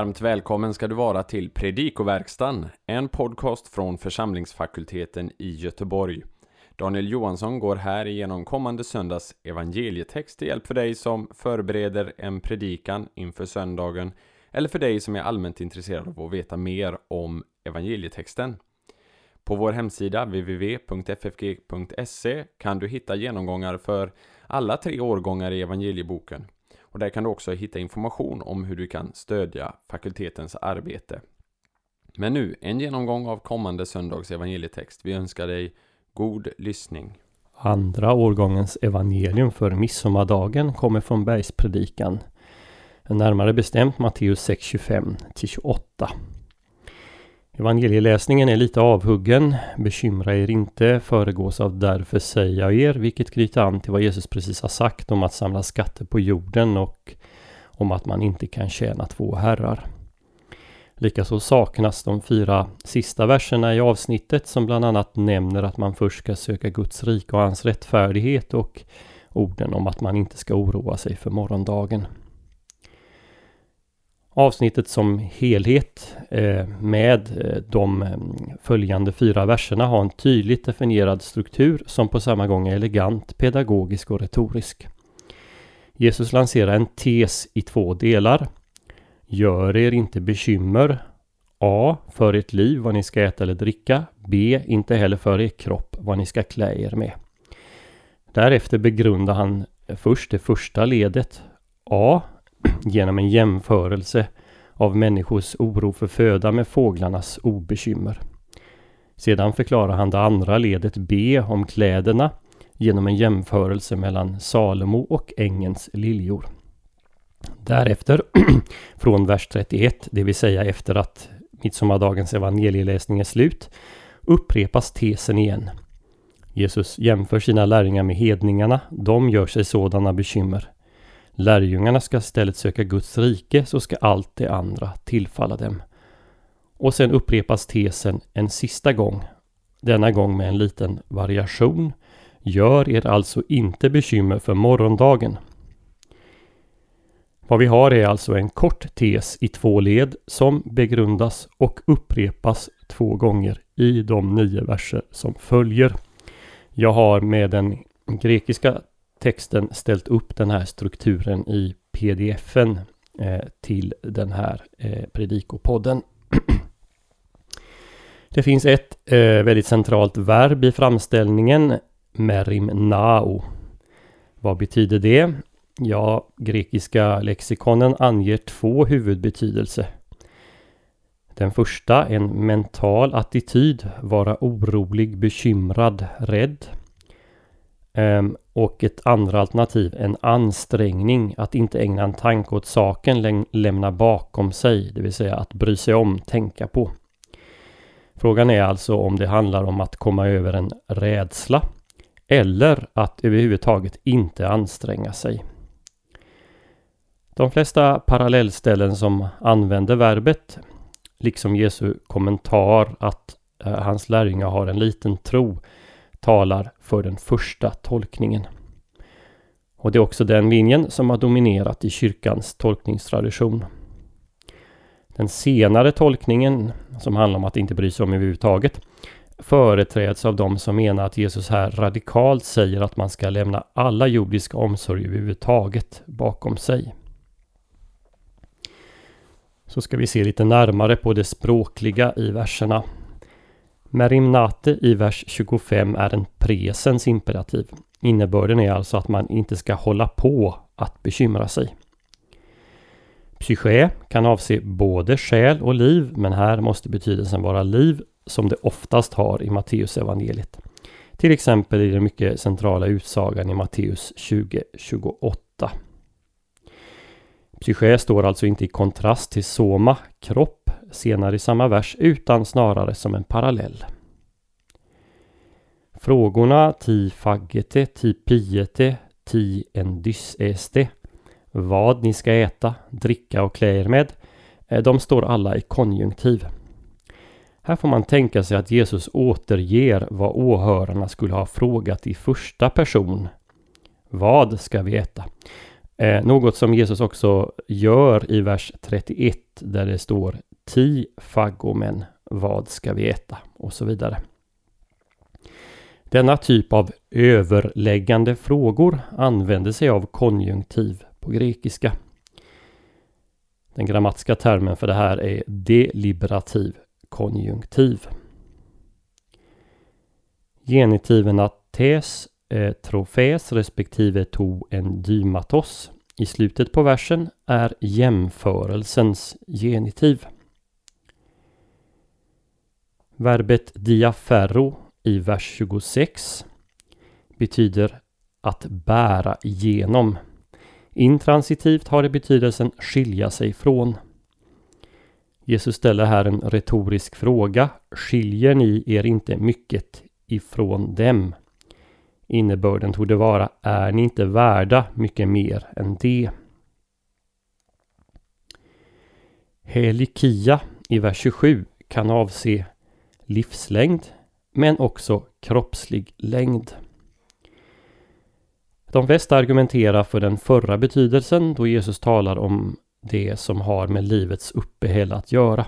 Varmt välkommen ska du vara till Predikoverkstan, en podcast från församlingsfakulteten i Göteborg. Daniel Johansson går här igenom kommande söndags evangelietext till hjälp för dig som förbereder en predikan inför söndagen eller för dig som är allmänt intresserad av att veta mer om evangelietexten. På vår hemsida www.ffg.se kan du hitta genomgångar för alla tre årgångar i evangelieboken. Och där kan du också hitta information om hur du kan stödja fakultetens arbete. Men nu, en genomgång av kommande söndags evangelietext. Vi önskar dig god lyssning. Andra årgångens evangelium för midsommardagen kommer från Bergspredikan. Närmare bestämt Matteus 6.25 28. Evangelieläsningen är lite avhuggen. Bekymra er inte, föregås av därför säger jag er, vilket knyter an till vad Jesus precis har sagt om att samla skatter på jorden och om att man inte kan tjäna två herrar. Likaså saknas de fyra sista verserna i avsnittet som bland annat nämner att man först ska söka Guds rike och hans rättfärdighet och orden om att man inte ska oroa sig för morgondagen. Avsnittet som helhet eh, med eh, de eh, följande fyra verserna har en tydligt definierad struktur som på samma gång är elegant, pedagogisk och retorisk. Jesus lanserar en tes i två delar. Gör er inte bekymmer. A. För ert liv vad ni ska äta eller dricka. B. Inte heller för er kropp vad ni ska klä er med. Därefter begrundar han först det första ledet. A genom en jämförelse av människors oro för föda med fåglarnas obekymmer. Sedan förklarar han det andra ledet B om kläderna genom en jämförelse mellan Salomo och ängens liljor. Därefter, från vers 31, det vill säga efter att midsommardagens evangelieläsning är slut, upprepas tesen igen. Jesus jämför sina lärjungar med hedningarna, de gör sig sådana bekymmer. Lärjungarna ska istället söka Guds rike så ska allt det andra tillfalla dem. Och sen upprepas tesen en sista gång. Denna gång med en liten variation. Gör er alltså inte bekymmer för morgondagen. Vad vi har är alltså en kort tes i två led som begrundas och upprepas två gånger i de nio verser som följer. Jag har med den grekiska texten ställt upp den här strukturen i pdfen eh, till den här eh, predikopodden. Det finns ett eh, väldigt centralt verb i framställningen, merim nao. Vad betyder det? Ja, grekiska lexikonen anger två huvudbetydelser. Den första, en mental attityd, vara orolig, bekymrad, rädd. Um, och ett andra alternativ, en ansträngning att inte ägna en tanke åt saken, lämna bakom sig, det vill säga att bry sig om, tänka på. Frågan är alltså om det handlar om att komma över en rädsla eller att överhuvudtaget inte anstränga sig. De flesta parallellställen som använder verbet, liksom Jesu kommentar att eh, hans lärjungar har en liten tro, talar för den första tolkningen. Och det är också den linjen som har dominerat i kyrkans tolkningstradition. Den senare tolkningen, som handlar om att inte bry sig om överhuvudtaget, företräds av de som menar att Jesus här radikalt säger att man ska lämna alla jordiska omsorg överhuvudtaget bakom sig. Så ska vi se lite närmare på det språkliga i verserna. Merimnate i vers 25 är en presens imperativ. Innebörden är alltså att man inte ska hålla på att bekymra sig. Psyché kan avse både själ och liv, men här måste betydelsen vara liv som det oftast har i Matteus evangeliet. Till exempel i den mycket centrala utsagan i Matteus 20.28. Psyché står alltså inte i kontrast till soma, kropp, senare i samma vers utan snarare som en parallell. Frågorna ti faggete, ti piete, ti endyseste, vad ni ska äta, dricka och klä er med, eh, de står alla i konjunktiv. Här får man tänka sig att Jesus återger vad åhörarna skulle ha frågat i första person. Vad ska vi äta? Eh, något som Jesus också gör i vers 31 där det står Ti faggomen, vad ska vi äta? Och så vidare. Denna typ av överläggande frågor använder sig av konjunktiv på grekiska. Den grammatiska termen för det här är deliberativ konjunktiv. Genitiverna tes, eh, trofes respektive to endymatos i slutet på versen är jämförelsens genitiv. Verbet diaferro i vers 26 betyder att bära igenom. Intransitivt har det betydelsen skilja sig från. Jesus ställer här en retorisk fråga. Skiljer ni er inte mycket ifrån dem? Innebörden tog det vara, är ni inte värda mycket mer än det? Helikia i vers 27 kan avse livslängd men också kroppslig längd. De flesta argumenterar för den förra betydelsen då Jesus talar om det som har med livets uppehälle att göra.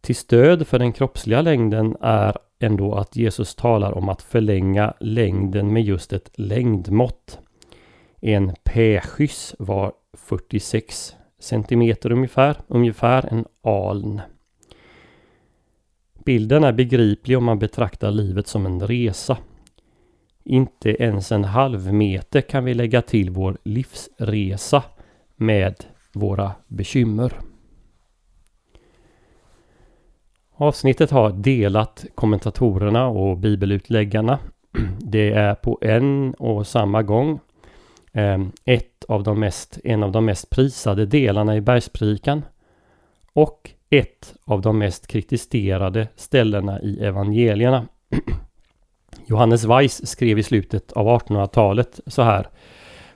Till stöd för den kroppsliga längden är ändå att Jesus talar om att förlänga längden med just ett längdmått. En päskys var 46 centimeter ungefär, ungefär en aln. Bilden är begriplig om man betraktar livet som en resa. Inte ens en halv meter kan vi lägga till vår livsresa med våra bekymmer. Avsnittet har delat kommentatorerna och bibelutläggarna. Det är på en och samma gång ehm, ett av de mest, en av de mest prisade delarna i bergspredikan och ett av de mest kritiserade ställena i evangelierna. Johannes Weiss skrev i slutet av 1800-talet så här.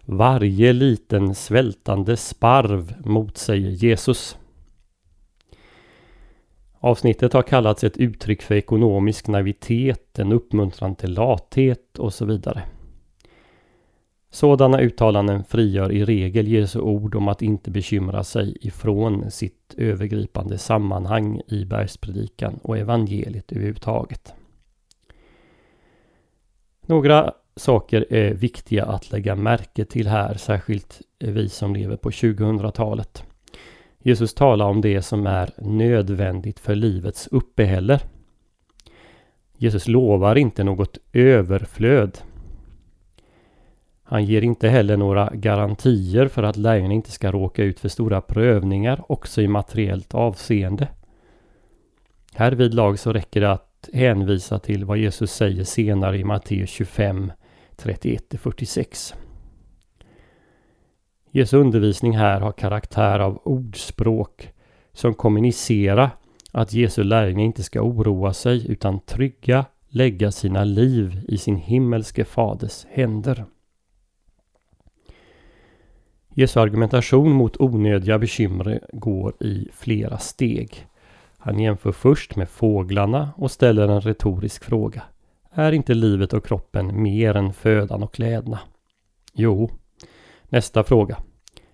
Varje liten svältande sparv motsäger Jesus. Avsnittet har kallats ett uttryck för ekonomisk naivitet, en uppmuntran till lathet och så vidare. Sådana uttalanden frigör i regel Jesu ord om att inte bekymra sig ifrån sitt övergripande sammanhang i bergspredikan och evangeliet överhuvudtaget. Några saker är viktiga att lägga märke till här, särskilt vi som lever på 2000-talet. Jesus talar om det som är nödvändigt för livets uppehälle. Jesus lovar inte något överflöd. Han ger inte heller några garantier för att lärjungarna inte ska råka ut för stora prövningar också i materiellt avseende. Härvidlag så räcker det att hänvisa till vad Jesus säger senare i Matteus 25, 31-46. Jesu undervisning här har karaktär av ordspråk som kommunicerar att Jesu lärjungar inte ska oroa sig utan trygga lägga sina liv i sin himmelske faders händer. Jesu argumentation mot onödiga bekymmer går i flera steg. Han jämför först med fåglarna och ställer en retorisk fråga. Är inte livet och kroppen mer än födan och kläderna? Jo. Nästa fråga.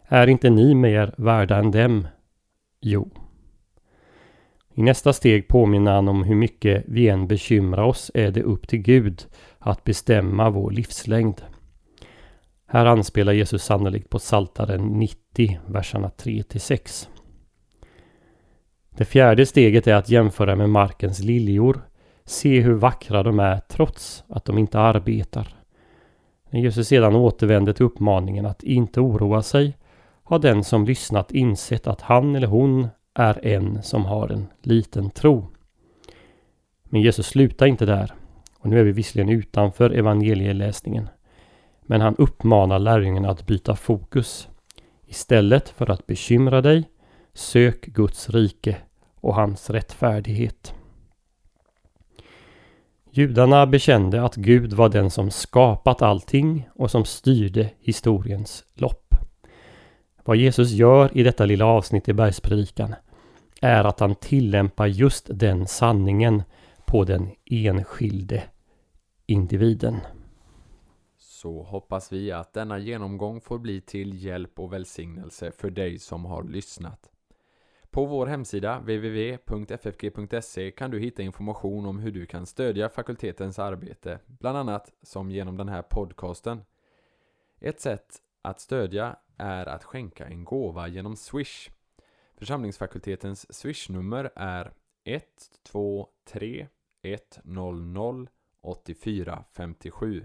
Är inte ni mer värda än dem? Jo. I nästa steg påminner han om hur mycket vi än bekymrar oss är det upp till Gud att bestämma vår livslängd. Här anspelar Jesus sannolikt på Saltaren 90, verserna 3-6. Det fjärde steget är att jämföra med markens liljor. Se hur vackra de är trots att de inte arbetar. När Jesus sedan återvänder till uppmaningen att inte oroa sig har den som lyssnat insett att han eller hon är en som har en liten tro. Men Jesus slutar inte där. Och nu är vi visserligen utanför evangelieläsningen. Men han uppmanar lärjungarna att byta fokus. Istället för att bekymra dig, sök Guds rike och hans rättfärdighet. Judarna bekände att Gud var den som skapat allting och som styrde historiens lopp. Vad Jesus gör i detta lilla avsnitt i bergspredikan är att han tillämpar just den sanningen på den enskilde individen så hoppas vi att denna genomgång får bli till hjälp och välsignelse för dig som har lyssnat. På vår hemsida www.ffg.se kan du hitta information om hur du kan stödja fakultetens arbete, bland annat som genom den här podcasten. Ett sätt att stödja är att skänka en gåva genom Swish. Församlingsfakultetens Swish-nummer är 123 100 8457.